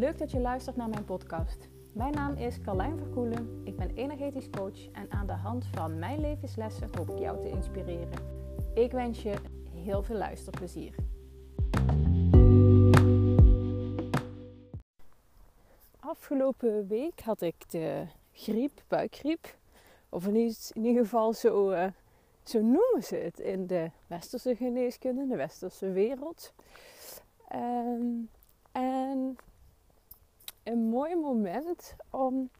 Leuk dat je luistert naar mijn podcast. Mijn naam is Carlijn Verkoelen. Ik ben energetisch coach en aan de hand van mijn levenslessen hoop ik jou te inspireren. Ik wens je heel veel luisterplezier. Afgelopen week had ik de griep, buikgriep. Of in ieder geval zo, uh, zo noemen ze het in de westerse geneeskunde, de westerse wereld. Um, en een mooi moment om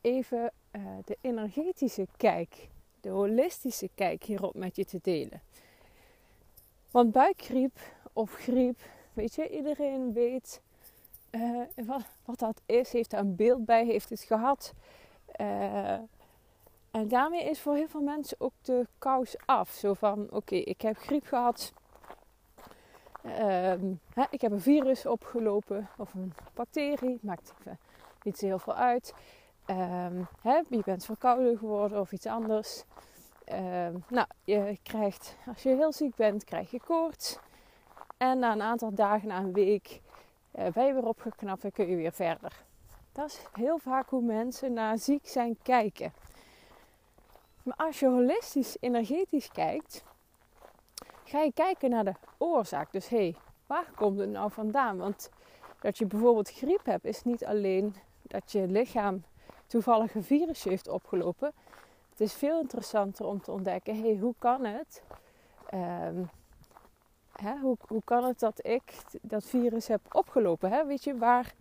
even uh, de energetische kijk, de holistische kijk hierop met je te delen. Want buikgriep of griep, weet je, iedereen weet uh, wat, wat, dat is, heeft daar een beeld bij, heeft het gehad. Uh, en daarmee is voor heel veel mensen ook de kous af. Zo van, oké, ik heb griep gehad. Hè, ik heb een virus opgelopen of een bacterie, maakt even niet heel veel uit. Hè, je bent verkouden geworden of iets anders. Um, nou, je krijgt, als je heel ziek bent, krijg je koorts. En na een aantal dagen, na een week, uh, ben je weer opgeknapt en kun je weer verder. Dat is heel vaak hoe mensen naar ziek zijn kijken. Maar als je holistisch, energetisch kijkt, ga je kijken naar de oorzaak. Dus hé, hey, waar komt het nou vandaan? Want dat je bijvoorbeeld griep hebt, is niet alleen dat je lichaam toevallig een virusje heeft opgelopen. Het is veel interessanter om te ontdekken, hé, hey, hoe kan het? Um, hè, hoe, hoe kan het dat ik dat virus heb opgelopen? Hè? Weet je, waar,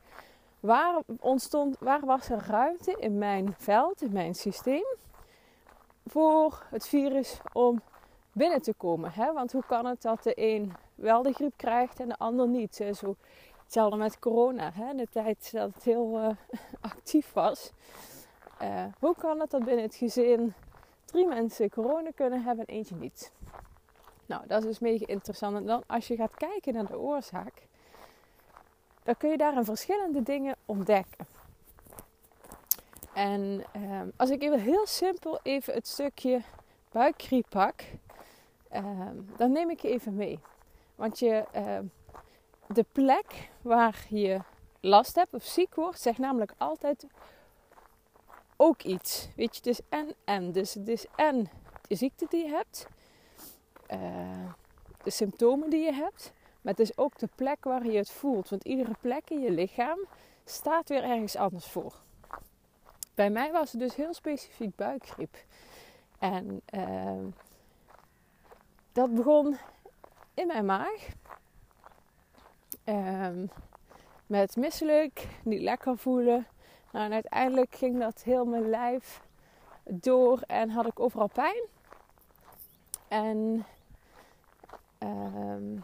waar, ontstond, waar was er ruimte in mijn veld, in mijn systeem, voor het virus om binnen te komen. Hè? Want hoe kan het dat de een wel de griep krijgt en de ander niet? Zo, hetzelfde met corona, hè? de tijd dat het heel uh, actief was. Uh, hoe kan het dat binnen het gezin drie mensen corona kunnen hebben en eentje niet? Nou, dat is dus mega interessant. En dan als je gaat kijken naar de oorzaak, dan kun je daar een verschillende dingen ontdekken. En uh, als ik even heel simpel even het stukje buikgriep pak, Ehm, dan neem ik je even mee. Want je, ehm, de plek waar je last hebt of ziek wordt, zegt namelijk altijd ook iets. Weet je, het is en en. Dus het is en de ziekte die je hebt, uh, de symptomen die je hebt, maar het is ook de plek waar je het voelt. Want iedere plek in je lichaam staat weer ergens anders voor. Bij mij was het dus heel specifiek buikgriep. En dat begon in mijn maag. Um, met misselijk, niet lekker voelen. Nou, en uiteindelijk ging dat heel mijn lijf door en had ik overal pijn. En um,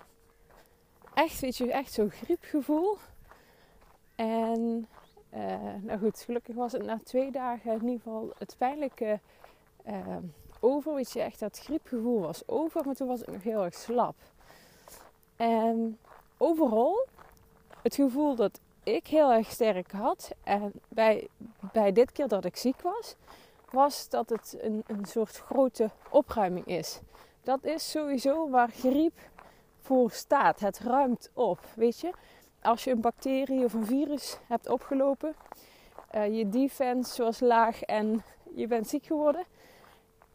echt, weet je, echt zo'n griepgevoel. En uh, nou goed, gelukkig was het na twee dagen in ieder geval het pijnlijke uh, over. Weet je, echt dat griepgevoel was over. Maar toen was ik nog heel erg slap. En overal het gevoel dat ik heel erg sterk had. En bij, bij dit keer dat ik ziek was, was dat het een, een soort grote opruiming is. Dat is sowieso waar griep voor staat. Het ruimt op, weet je. Als je een bacterie of een virus hebt opgelopen, uh, je defense was laag en je bent ziek geworden,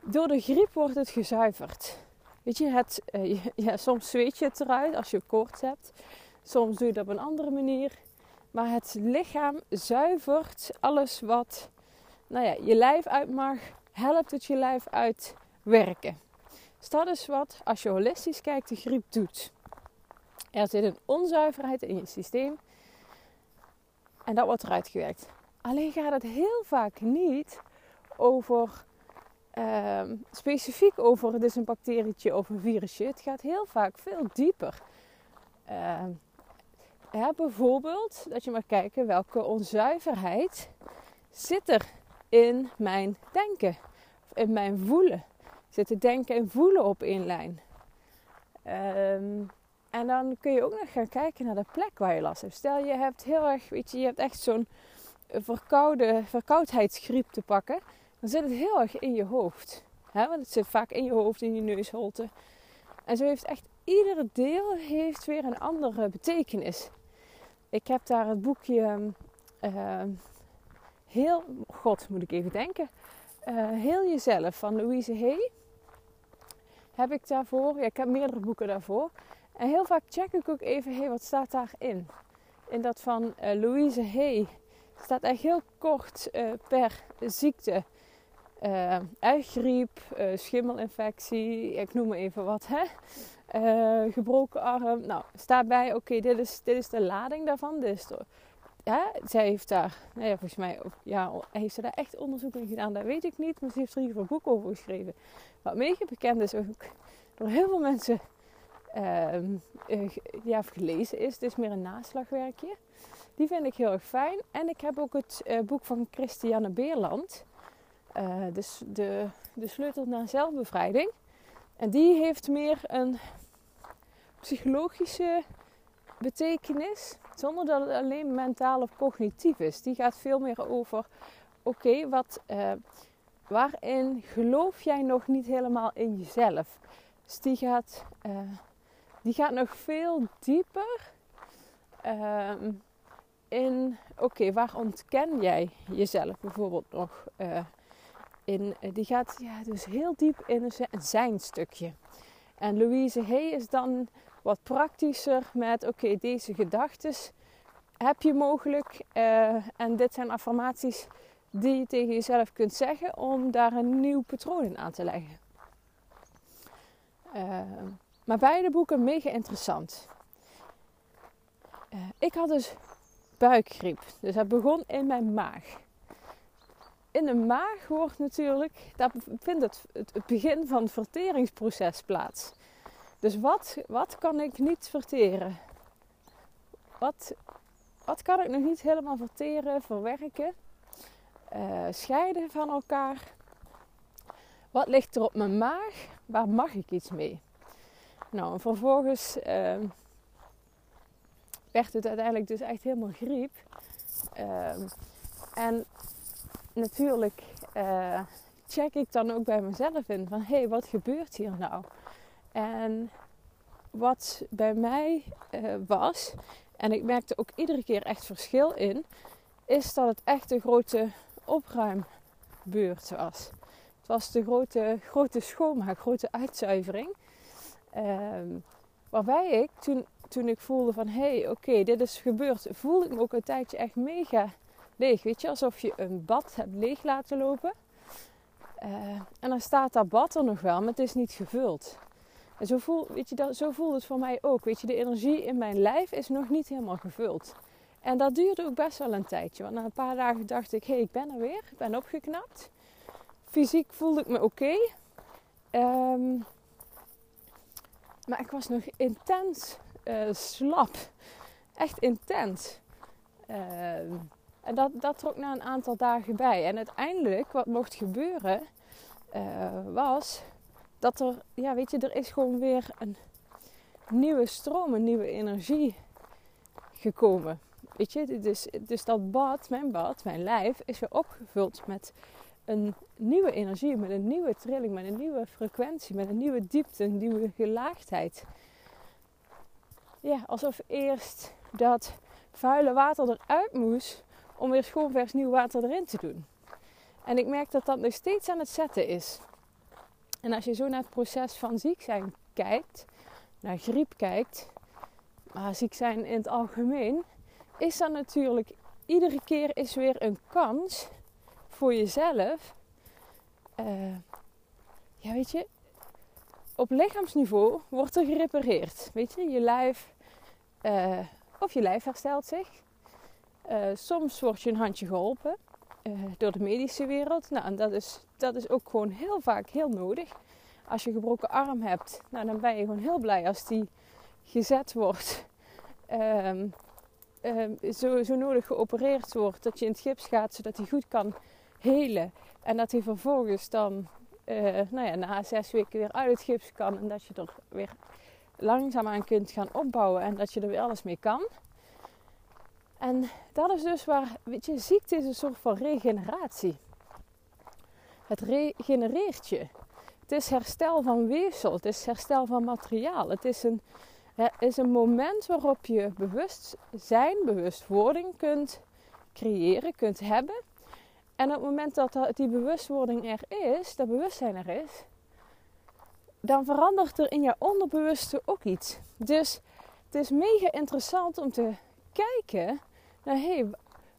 door de griep wordt het gezuiverd. Weet je, het, uh, ja, soms zweet je het eruit als je koorts hebt. Soms doe je dat op een andere manier. Maar het lichaam zuivert alles wat nou ja, je lijf uit mag, helpt het je lijf uitwerken. Dus dat is wat, als je holistisch kijkt, de griep doet. Er zit een onzuiverheid in je systeem en dat wordt eruit gewerkt. Alleen gaat het heel vaak niet over Ehm, specifiek over het is een bacterietje of een virusje. Het gaat heel vaak veel dieper. Uh, bijvoorbeeld dat je maar kijken welke onzuiverheid zit er in mijn denken. In mijn voelen. Zitten denken en voelen op één lijn. Um, en dan kun je ook nog gaan kijken naar de plek waar je last hebt. Stel je hebt heel erg, weet je, je hebt echt zo'n verkoudheidsgriep te pakken dan zit het heel erg in je hoofd. Want het zit vaak in je hoofd, in je neusholte. En zo heeft echt iedere deel heeft weer een andere betekenis. ik heb daar het boekje uh, Heel, god moet ik even denken, uh, Heel Jezelf van Louise Hay. Heb ik daarvoor, ja, ik heb meerdere boeken daarvoor. En heel vaak check ik ook even, hé, hey, wat staat daarin? In dat van uh, Louise Hay staat echt heel kort per ziekte uh, uitgriep, uh, schimmelinfectie, ik noem maar even wat, hè? Gebroken arm. Nou, staat bij, oké, dit, is, dit is de lading daarvan. Dus ja, zij heeft daar, nou ja, volgens mij, ja, heeft ze daar echt onderzoek in gedaan, dat weet ik niet. Maar ze heeft er geval een boek over geschreven. Wat mega bekend is ook door heel veel mensen ehm, ja, gelezen is. Het is meer een naslagwerkje. Die vind ik heel erg fijn. En ik heb ook het boek van Christiane Beerland dus de, de sleutel naar zelfbevrijding. En die heeft meer een psychologische betekenis, zonder dat het alleen mentaal of cognitief is. Die gaat veel meer over: oké, wat, uh, waarin geloof jij nog niet helemaal in jezelf? Dus die gaat, uh, die gaat nog veel dieper uh, in: oké, waar ontken jij jezelf bijvoorbeeld nog? In, eh, die gaat ja, dus heel diep in een zijn stukje. En Louise Hay is dan wat praktischer met: oké, deze gedachten heb je mogelijk. Uh, en dit zijn affirmaties die je tegen jezelf kunt zeggen om daar een nieuw patroon in aan te leggen. Uh, maar beide boeken mega interessant. Ik had dus buikgriep. Dus dat begon in mijn maag in de maag wordt natuurlijk, daar vindt het, het, begin van het verteringsproces plaats. Dus wat, wat kan ik niet verteren? Wat, wat kan ik nog niet helemaal verteren, verwerken, uh, scheiden van elkaar? Wat ligt er op mijn maag? Waar mag ik iets mee? Nou, en vervolgens uh, werd het uiteindelijk dus echt helemaal griep. Uh, en natuurlijk uh, check ik dan ook bij mezelf in van hé, hey, wat gebeurt hier nou? En wat bij mij uh, was, en ik merkte ook iedere keer echt verschil in, is dat het echt een grote opruimbeurt was. Het was de grote, grote schoonmaak, grote uitzuivering. Um, waarbij ik toen, toen ik voelde van hé, hey, oké, dit is gebeurd, voelde ik me ook een tijdje echt mega leeg. Weet je, alsof je een bad hebt leeg laten lopen. Uh, en dan staat dat bad er nog wel, maar het is niet gevuld. En zo, voel, weet je, dat, zo voelt het voor mij ook. Weet je, de energie in mijn lijf is nog niet helemaal gevuld. En dat duurde ook best wel een tijdje. Want na een paar dagen dacht ik, hé, hey, ik ben er weer. Ik ben opgeknapt. Fysiek voelde ik me oké. Um, maar ik was nog intens uh, slap. Echt intens. Uh, en dat, dat trok na een aantal dagen bij. En uiteindelijk, wat mocht gebeuren, uh, was dat er, ja, weet je, er is gewoon weer een nieuwe stroom, een nieuwe energie gekomen. Weet je, dus, dus dat bad, mijn bad, mijn lijf, is weer opgevuld met een nieuwe energie, met een nieuwe trilling, met een nieuwe frequentie, met een nieuwe diepte, een nieuwe gelaagdheid. Ja, alsof eerst dat vuile water eruit moest om weer schoon vers nieuw water erin te doen. En ik merk dat dat nog steeds aan het zetten is. En als je zo naar het proces van ziek zijn kijkt, naar griep kijkt, maar ziek zijn in het algemeen, is dat natuurlijk iedere keer is weer een kans voor jezelf. Uh, ja, weet je, op lichaamsniveau wordt er gerepareerd. Weet je, je lijf, uh, of je lijf herstelt zich. Uh, soms word je een handje geholpen uh, door de medische wereld. Nou, en dat is, dat is ook gewoon heel vaak heel nodig. Als je een gebroken arm hebt, nou, dan ben je gewoon heel blij als die gezet wordt. Um, um, zo, zo nodig geopereerd wordt dat je in het gips gaat zodat hij goed kan helen. En dat hij vervolgens dan uh, nou ja, na zes weken weer uit het gips kan. En dat je er weer langzaam aan kunt gaan opbouwen en dat je er weer alles mee kan. En dat is dus waar, weet je, ziekte is een soort van regeneratie. Het regenereert je. Het is herstel van weefsel, het is herstel van materiaal. Het is een, is een moment waarop je bewustzijn, bewustwording kunt creëren, kunt hebben. En op het moment dat die bewustwording er is, dat bewustzijn er is, dan verandert er in je onderbewuste ook iets. Dus het is mega interessant om te kijken naar, hé, hey,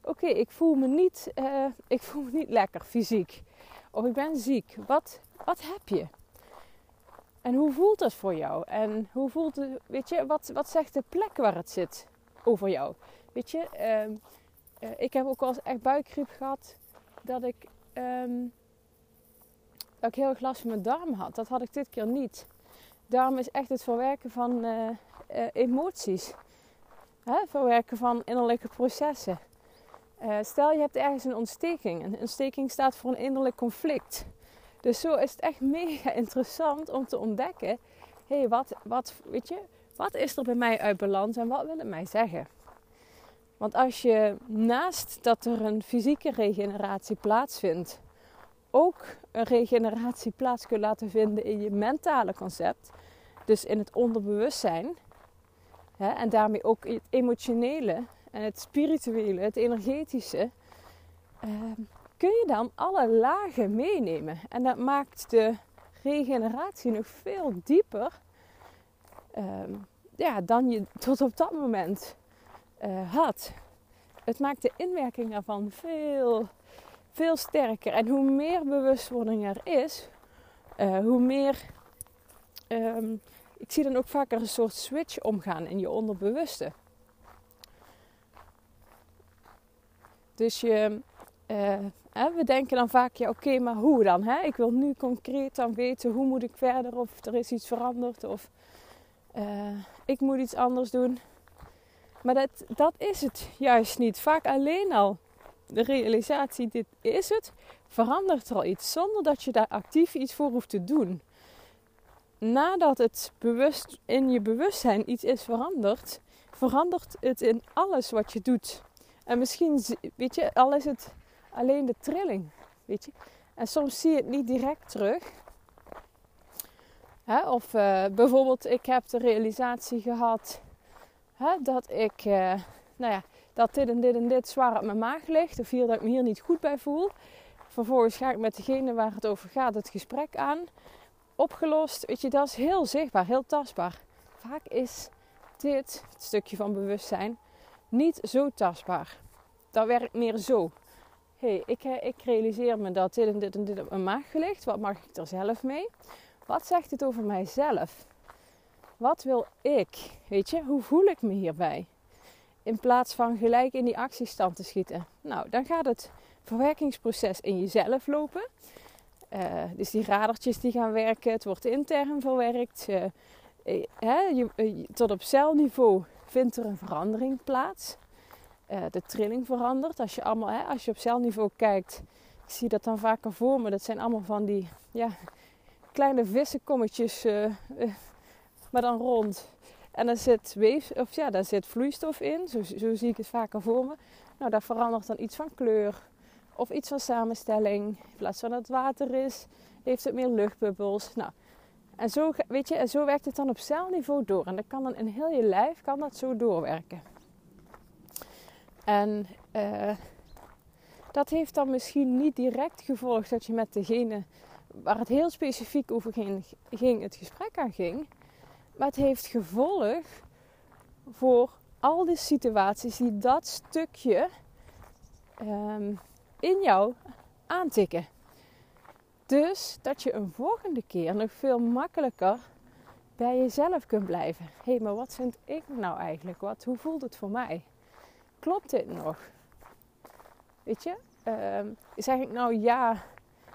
oké, ik voel me niet, uh, ik voel me niet lekker fysiek. Of ik ben ziek. Wat, wat heb je? En hoe voelt dat voor jou? En hoe voelt weet je, wat, wat zegt de plek waar het zit over jou? Weet je, uh, uh, ik heb ook wel eens echt buikgriep gehad dat ik, um, dat ik heel erg last van mijn darm had. Dat had ik dit keer niet. Darm is echt het verwerken van uh, emoties. Verwerken van innerlijke processen. stel je hebt ergens een ontsteking. Een ontsteking staat voor een innerlijk conflict. Dus zo is het echt mega interessant om te ontdekken: hé, hey, wat, wat, weet je, wat is er bij mij uit balans en wat wil het mij zeggen? Want als je naast dat er een fysieke regeneratie plaatsvindt, ook een regeneratie plaats kunt laten vinden in je mentale concept, dus in het onderbewustzijn, hè, en daarmee ook het emotionele en het spirituele, het energetische, eh, kun je dan alle lagen meenemen. En dat maakt de regeneratie nog veel dieper ehm, ja, dan je tot op dat moment uh, had. Het maakt de inwerking ervan veel, veel sterker. En hoe meer bewustwording er is, uh, hoe meer. Ik zie dan ook vaker een soort switch omgaan in je onderbewuste. Dus je, uh, we denken dan vaak, ja oké, maar hoe dan? Hè? Ik wil nu concreet dan weten hoe moet ik verder of er is iets veranderd of uh, ik moet iets anders doen. Maar dat, dat is het juist niet. Vaak alleen al de realisatie, dit is het, verandert er al iets zonder dat je daar actief iets voor hoeft te doen. Nadat het bewust in je bewustzijn iets is veranderd, verandert het in alles wat je doet. En misschien, weet je, al is het alleen de trilling, weet je. En soms zie je het niet direct terug. Of uh, bijvoorbeeld, ik heb de realisatie gehad dat ik, uh, nou ja, dat dit en dit en dit zwaar op mijn maag ligt. Of hier dat ik me hier niet goed bij voel. Vervolgens ga ik met degene waar het over gaat het gesprek aan. Opgelost, weet je, dat is heel zichtbaar, heel tastbaar. Vaak is dit, stukje van bewustzijn, niet zo tastbaar. Dat werkt meer zo hey, ik, eh, ik realiseer me dat dit en dit en dit op mijn maag ligt. Wat mag ik er zelf mee? Wat zegt het over mijzelf? Wat wil ik? Weet je, hoe voel ik me hierbij? In plaats van gelijk in die actiestand te schieten. Nou, dan gaat het verwerkingsproces in jezelf lopen. Uh, dus die radertjes die gaan werken, het wordt intern verwerkt. Je, tot op celniveau vindt er een verandering plaats. Eh, de trilling verandert. Als je, allemaal, als je op celniveau kijkt, ik zie dat dan vaker voor me. Dat zijn allemaal van die ja, kleine vissenkommetjes, maar dan rond. En daar zit, weef, of ja, daar zit vloeistof in, zo, zo zie ik het vaker voor me. Nou, daar verandert dan iets van kleur of iets van samenstelling. In plaats van dat het water is, heeft het meer luchtbubbels. Nou, en zo, weet je, en zo werkt het dan op celniveau door. En dat kan dan in heel je lijf kan dat zo doorwerken. En uh, dat heeft dan misschien niet direct gevolgd dat je met degene waar het heel specifiek over ging, het gesprek aan ging. Maar het heeft gevolg voor al die situaties die dat stukje um, in jou aantikken. Dus dat je een volgende keer nog veel makkelijker bij jezelf kunt blijven. Hé, hey, maar wat vind ik nou eigenlijk? Wat, hoe voelt het voor mij? klopt dit nog? Weet je? Uh, zeg ik nou ja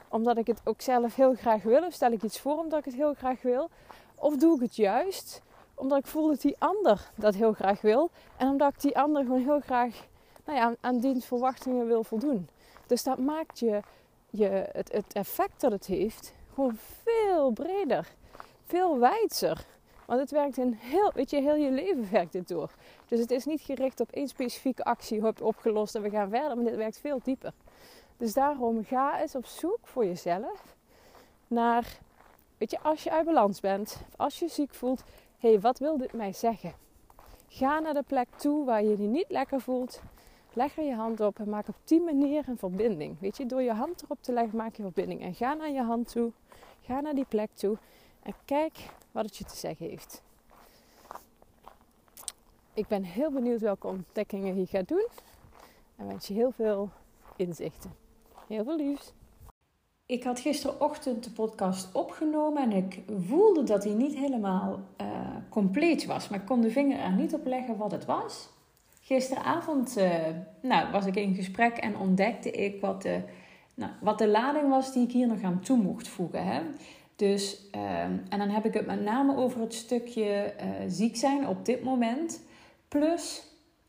omdat ik het ook zelf heel graag wil? Of stel ik iets voor omdat ik het heel graag wil? Of doe ik het juist omdat ik voel dat die ander dat heel graag wil. En omdat ik die ander gewoon heel graag nou ja, aan diens verwachtingen wil voldoen. Dus dat maakt je, je het, het effect dat het heeft gewoon veel breder. Veel wijdser. Want het werkt in heel, weet je, heel je leven werkt dit door. Dus het is niet gericht op één specifieke actie, hop, opgelost en we gaan verder. Maar dit werkt veel dieper. Dus daarom ga eens op zoek voor jezelf naar, weet je, als je uit balans bent, als je ziek voelt, hé, hey, wat wil dit mij zeggen? Ga naar de plek toe waar je je niet lekker voelt. Leg er je hand op en maak op die manier een verbinding. Weet je, door je hand erop te leggen maak je verbinding. En ga naar je hand toe. Ga naar die plek toe. En kijk wat het je te zeggen heeft. Ik ben heel benieuwd welke ontdekkingen je gaat doen. En wens je heel veel inzichten. Heel veel liefs. Ik had gisterochtend de podcast opgenomen en ik voelde dat hij niet helemaal uh, compleet was. Maar ik kon de vinger er niet op leggen wat het was. Gisteravond uh, nou, was ik in gesprek en ontdekte ik wat de, nou, wat de lading was die ik hier nog aan toe mocht voegen. Hè? Dus, uh, en dan heb ik het met name over het stukje uh, ziek zijn op dit moment. Plus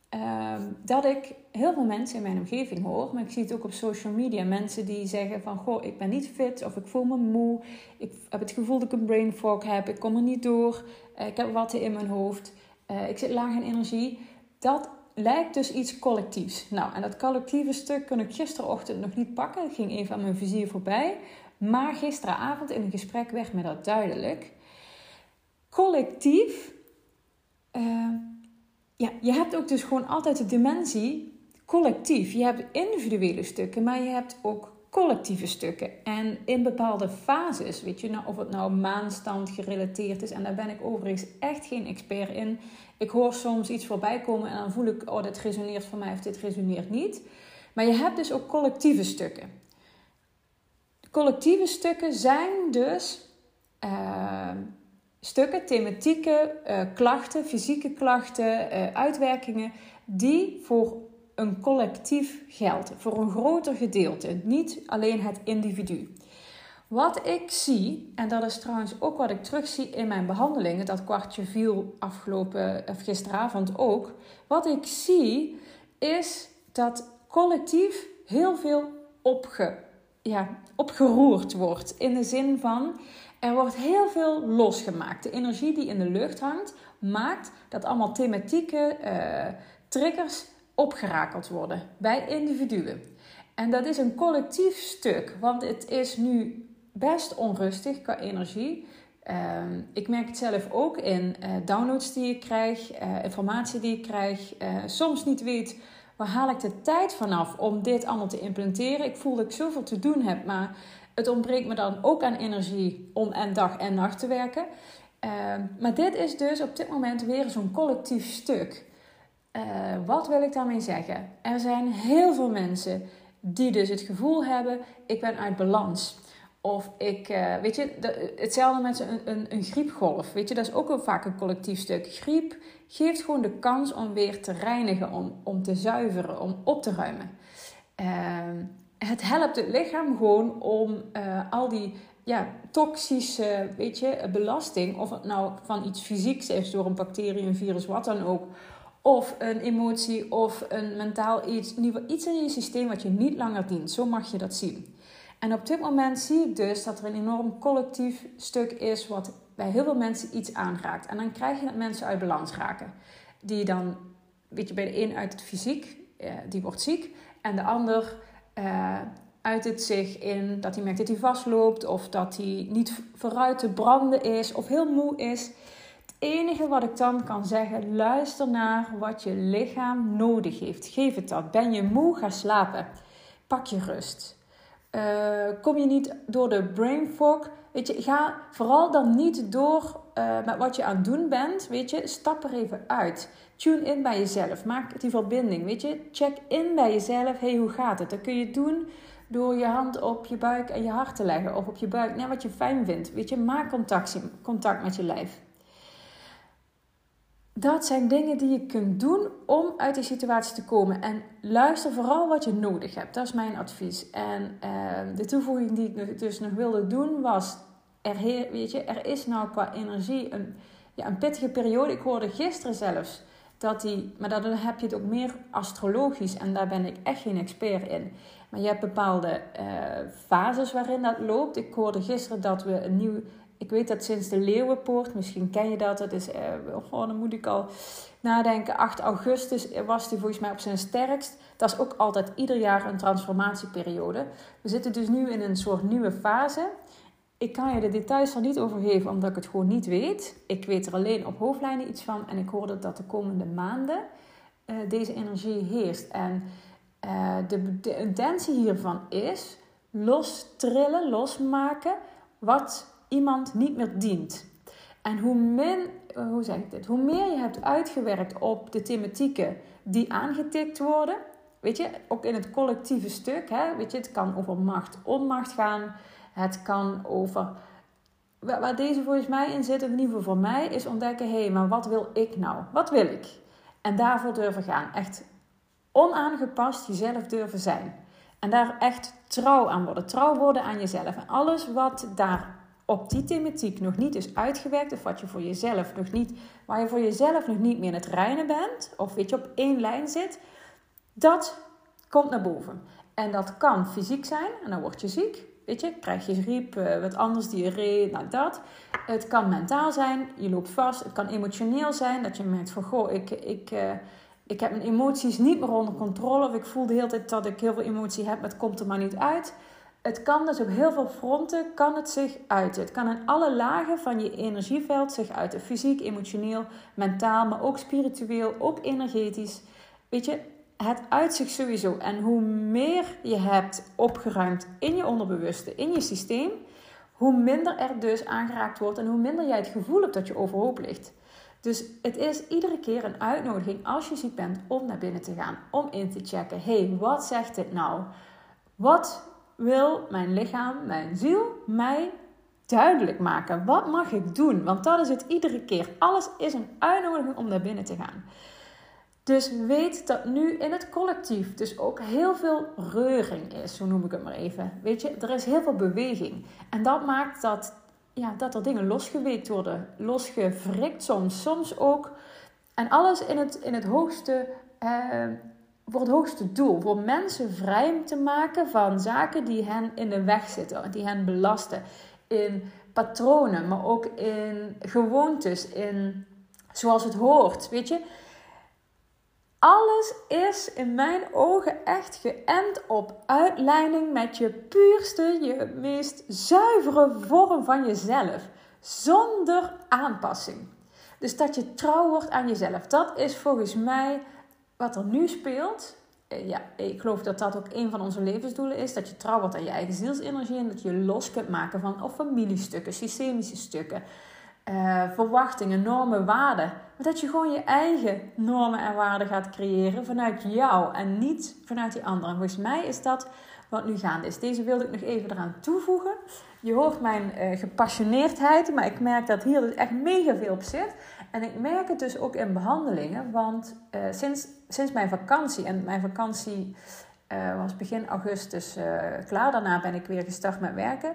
Ehm, dat ik heel veel mensen in mijn omgeving hoor, maar ik zie het ook op social media. Mensen die zeggen van, goh, ik ben niet fit of ik voel me moe. Ik heb het gevoel dat ik een brain fog heb. Ik kom er niet door. Uh, ik heb watten in mijn hoofd. Ik zit laag in energie. Dat lijkt dus iets collectiefs. Nou, en dat collectieve stuk kon ik gisterochtend nog niet pakken. Het ging even aan mijn vizier voorbij. Maar gisteravond in een gesprek werd me dat duidelijk. Collectief... Uh, ja, je hebt ook dus gewoon altijd de dimensie collectief. Je hebt individuele stukken, maar je hebt ook collectieve stukken. En in bepaalde fases, weet je, nou, of het nou maanstand gerelateerd is, en daar ben ik overigens echt geen expert in. Ik hoor soms iets voorbij komen en dan voel ik, oh, dit resoneert voor mij of dit resoneert niet. Maar je hebt dus ook collectieve stukken. Collectieve stukken zijn dus uh, stukken, thematieken, uh, klachten, fysieke klachten, uh, uitwerkingen, die voor een collectief gelden, voor een groter gedeelte, niet alleen het individu. Wat ik zie, en dat is trouwens ook wat ik terugzie in mijn behandelingen, dat kwartje viel afgelopen, of gisteravond ook. Wat ik zie is dat collectief heel veel opge, ja, opgeroerd wordt. In de zin van er wordt heel veel losgemaakt. De energie die in de lucht hangt, maakt dat allemaal thematieke uh, triggers opgerakeld worden bij individuen. En dat is een collectief stuk, want het is nu best onrustig qua energie. Uh, ik merk het zelf ook in uh, downloads die ik krijg, uh, informatie die ik krijg. soms niet weet waar haal ik de tijd vanaf om dit allemaal te implementeren. Ik voel dat ik zoveel te doen heb, maar het ontbreekt me dan ook aan energie om en dag en nacht te werken. Ehm, maar dit is dus op dit moment weer zo'n collectief stuk. Uh, wat wil ik daarmee zeggen? Er zijn heel veel mensen die dus het gevoel hebben: ik ben uit balans. Of ik, uh, weet je, hetzelfde met een, een, een, griepgolf. Weet je, dat is ook wel vaak een collectief stuk. Griep geeft gewoon de kans om weer te reinigen, om, te zuiveren, om op te ruimen. Uh, het helpt het lichaam gewoon om uh, al die ja, toxische weet je, belasting, of het nou van iets fysieks is door een bacterie, een virus, wat dan ook, of een emotie of een mentaal iets, iets in je systeem wat je niet langer dient. Zo mag je dat zien. En op dit moment zie ik dus dat er een enorm collectief stuk is wat bij heel veel mensen iets aanraakt. En dan krijg je dat mensen uit balans raken. Die dan, weet je, bij de een uit het fysiek, eh, die wordt ziek. En de ander uh, uit het zich in dat hij merkt dat hij vastloopt of dat hij niet vooruit te branden is of heel moe is. Enige wat ik dan kan zeggen, luister naar wat je lichaam nodig heeft. Geef het dat. Ben je moe, ga slapen. Pak je rust. Uh, kom je niet door de brain fog, weet je, ga vooral dan niet door uh, met wat je aan het doen bent, weet je, stap er even uit. Tune in bij jezelf. Maak die verbinding. Weet je, check in bij jezelf. hey, hoe gaat het? Dat kun je doen door je hand op je buik en je hart te leggen. Of op je buik, net wat je fijn vindt. Weet je, maak contact, contact met je lijf. Dat zijn dingen die je kunt doen om uit die situatie te komen. En luister vooral wat je nodig hebt. Dat is mijn advies. En uh, de toevoeging die ik dus nog wilde doen was... Er, weet je, er is nou qua energie een, ja, een pittige periode. Ik hoorde gisteren zelfs dat die, maar dan heb je het ook meer astrologisch en daar ben ik echt geen expert in. Maar je hebt bepaalde uh, fases waarin dat loopt. Ik hoorde gisteren dat we een nieuw, ik weet dat sinds de Leeuwenpoort, misschien ken je dat, dat is, uh, oh, dan moet ik al nadenken, 8 augustus was die volgens mij op zijn sterkst. Dat is ook altijd ieder jaar een transformatieperiode. We zitten dus nu in een soort nieuwe fase. ik kan je de details er niet over geven, omdat ik het gewoon niet weet. Ik weet er alleen op hoofdlijnen iets van. En ik hoorde dat de komende maanden uh, deze energie heerst. En uh, de, de intentie hiervan is los trillen, losmaken wat iemand niet meer dient. En hoe, min, eh, hoe zeg ik dit? Hoe meer je hebt uitgewerkt op de thematieken die aangetikt worden, weet je, ook in het collectieve stuk, hè, weet je, het kan over macht, onmacht gaan, het kan over. Waar deze volgens mij in zit, in ieder geval voor mij, is ontdekken: hé, hey, maar wat wil ik nou? Wat wil ik? En daarvoor durven gaan. Echt onaangepast jezelf durven zijn. En daar echt trouw aan worden. Trouw worden aan jezelf. En alles wat daar op die thematiek nog niet is uitgewerkt, of wat je voor jezelf nog niet, waar je voor jezelf nog niet meer in het reinen bent, of weet je op één lijn zit, dat komt naar boven. En dat kan fysiek zijn, en dan word je ziek. Weet je, krijg je griep, uh, wat anders, diarree, nou dat. Het kan mentaal zijn, je loopt vast. Het kan emotioneel zijn, dat je merkt van, goh, ik, ik, uh, ik heb mijn emoties niet meer onder controle. Of ik voel de hele tijd dat ik heel veel emotie heb, maar het komt er maar niet uit. Het kan dus op heel veel fronten kan het zich uiten. Het kan in alle lagen van je energieveld zich uiten. Fysiek, emotioneel, mentaal, maar ook spiritueel, ook energetisch. Weet je, het uit zich sowieso. En hoe meer je hebt opgeruimd in je onderbewuste, in je systeem, hoe minder er dus aangeraakt wordt en hoe minder jij het gevoel hebt dat je overhoop ligt. Dus het is iedere keer een uitnodiging als je ziek bent om naar binnen te gaan, om in te checken. hey, wat zegt dit nou? Wat wil mijn lichaam, mijn ziel mij duidelijk maken? Wat mag ik doen? Want dat is het iedere keer. Alles is een uitnodiging om naar binnen te gaan. Dus weet dat nu in het collectief dus ook heel veel reuring is, zo noem ik het maar even. Weet je, er is heel veel beweging. En dat maakt dat, ja, dat er dingen losgeweekt worden, losgevrikt soms, soms ook. En alles in het, in het hoogste, eh, voor het hoogste doel. Voor mensen vrij te maken van zaken die hen in de weg zitten, die hen belasten. In patronen, maar ook in gewoontes, in zoals het hoort. Weet je, alles is in mijn ogen echt geënt op uitleiding met je puurste, je meest zuivere vorm van jezelf. Zonder aanpassing. Dus dat je trouw wordt aan jezelf. Dat is volgens mij wat er nu speelt. Eh, ja, ik geloof dat dat ook een van onze levensdoelen is. Dat je trouw wordt aan je eigen zielsenergie. En dat je los kunt maken van of familiestukken, systemische stukken. Uh, verwachtingen, normen, waarden. Maar dat je gewoon je eigen normen en waarden gaat creëren vanuit jou en niet vanuit die anderen. Volgens mij is dat wat nu gaande is. Deze wilde ik nog even eraan toevoegen. Je hoort mijn uh, gepassioneerdheid, maar ik merk dat hier dus echt mega veel op zit. En ik merk het dus ook in behandelingen, want uh, sinds, sinds mijn vakantie, en mijn vakantie was begin augustus klaar, daarna ben ik weer gestart met werken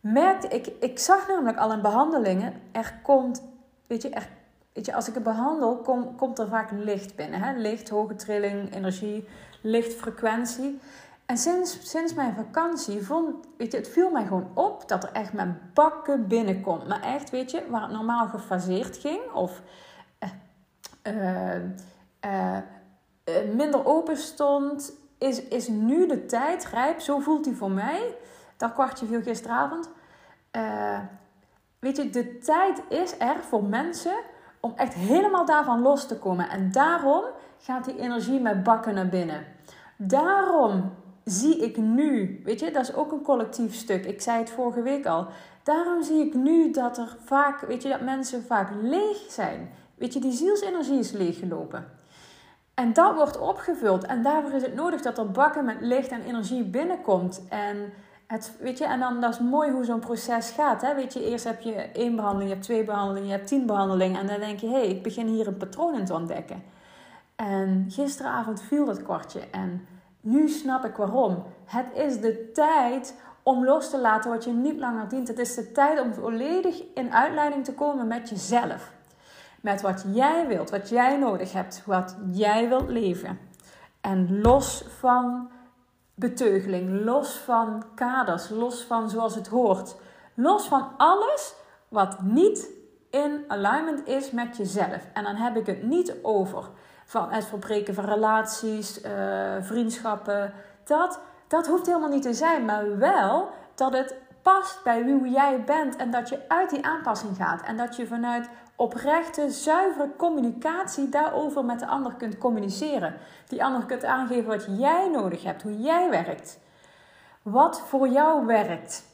merkte ik, ik zag namelijk al in behandelingen, er komt, weet je, er, weet je als ik het behandel, kom, komt er vaak licht binnen. Hè? Licht, hoge trilling, energie, lichtfrequentie. En sinds, sinds mijn vakantie vond, weet je, het viel mij gewoon op dat er echt mijn bakken binnenkomt. Maar echt, weet je, waar het normaal gefaseerd ging of uh, uh, minder open stond, is, is nu de tijd rijp. Zo voelt hij voor mij dat kwartje viel gisteravond. Weet je, de tijd is er voor mensen om echt helemaal daarvan los te komen. En daarom gaat die energie met bakken naar binnen. Daarom zie ik nu, weet je, dat is ook een collectief stuk. Ik zei het vorige week al. Daarom zie ik nu dat er vaak, weet je, dat mensen vaak leeg zijn. Weet je, die zielsenergie is leeggelopen. En dat wordt opgevuld. En daarvoor is het nodig dat er bakken met licht en energie binnenkomt. En het, weet je, en dan dat is mooi hoe zo'n proces gaat. Hè? Weet je, eerst heb je één behandeling, je hebt twee behandelingen, je hebt tien behandelingen. En dan denk je, hé, hey, ik begin hier een patroon in te ontdekken. En gisteravond viel dat kwartje. En nu snap ik waarom. Het is de tijd om los te laten wat je niet langer dient. Het is de tijd om volledig in uitleiding te komen met jezelf. Met wat jij wilt, wat jij nodig hebt, wat jij wilt leven. En los van beteugeling, los van kaders, los van zoals het hoort, los van alles wat niet in alignment is met jezelf. En dan heb ik het niet over van het verbreken van relaties, uh, vriendschappen. Dat, dat hoeft helemaal niet te zijn, maar wel dat het past bij wie jij bent en dat je uit die aanpassing gaat en dat je vanuit oprechte, zuivere communicatie daarover met de ander kunt communiceren. Die ander kunt aangeven wat jij nodig hebt, hoe jij werkt. Wat voor jou werkt.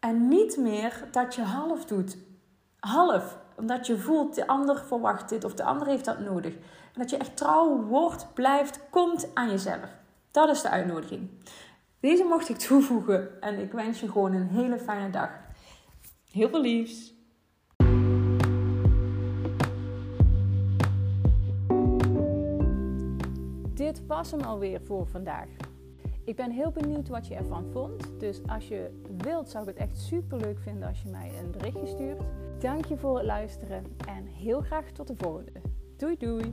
En niet meer dat je half doet. Half, omdat je voelt, de ander verwacht dit of de ander heeft dat nodig. En dat je echt trouw wordt, blijft, komt aan jezelf. Dat is de uitnodiging. Deze mocht ik toevoegen en ik wens je gewoon een hele fijne dag. Heel veel liefs. Dit was hem alweer voor vandaag. Ik ben heel benieuwd wat je ervan vond. Dus als je wilt, zou ik het echt super leuk vinden als je mij een berichtje stuurt. Dank je voor het luisteren en heel graag tot de volgende. Doei doei!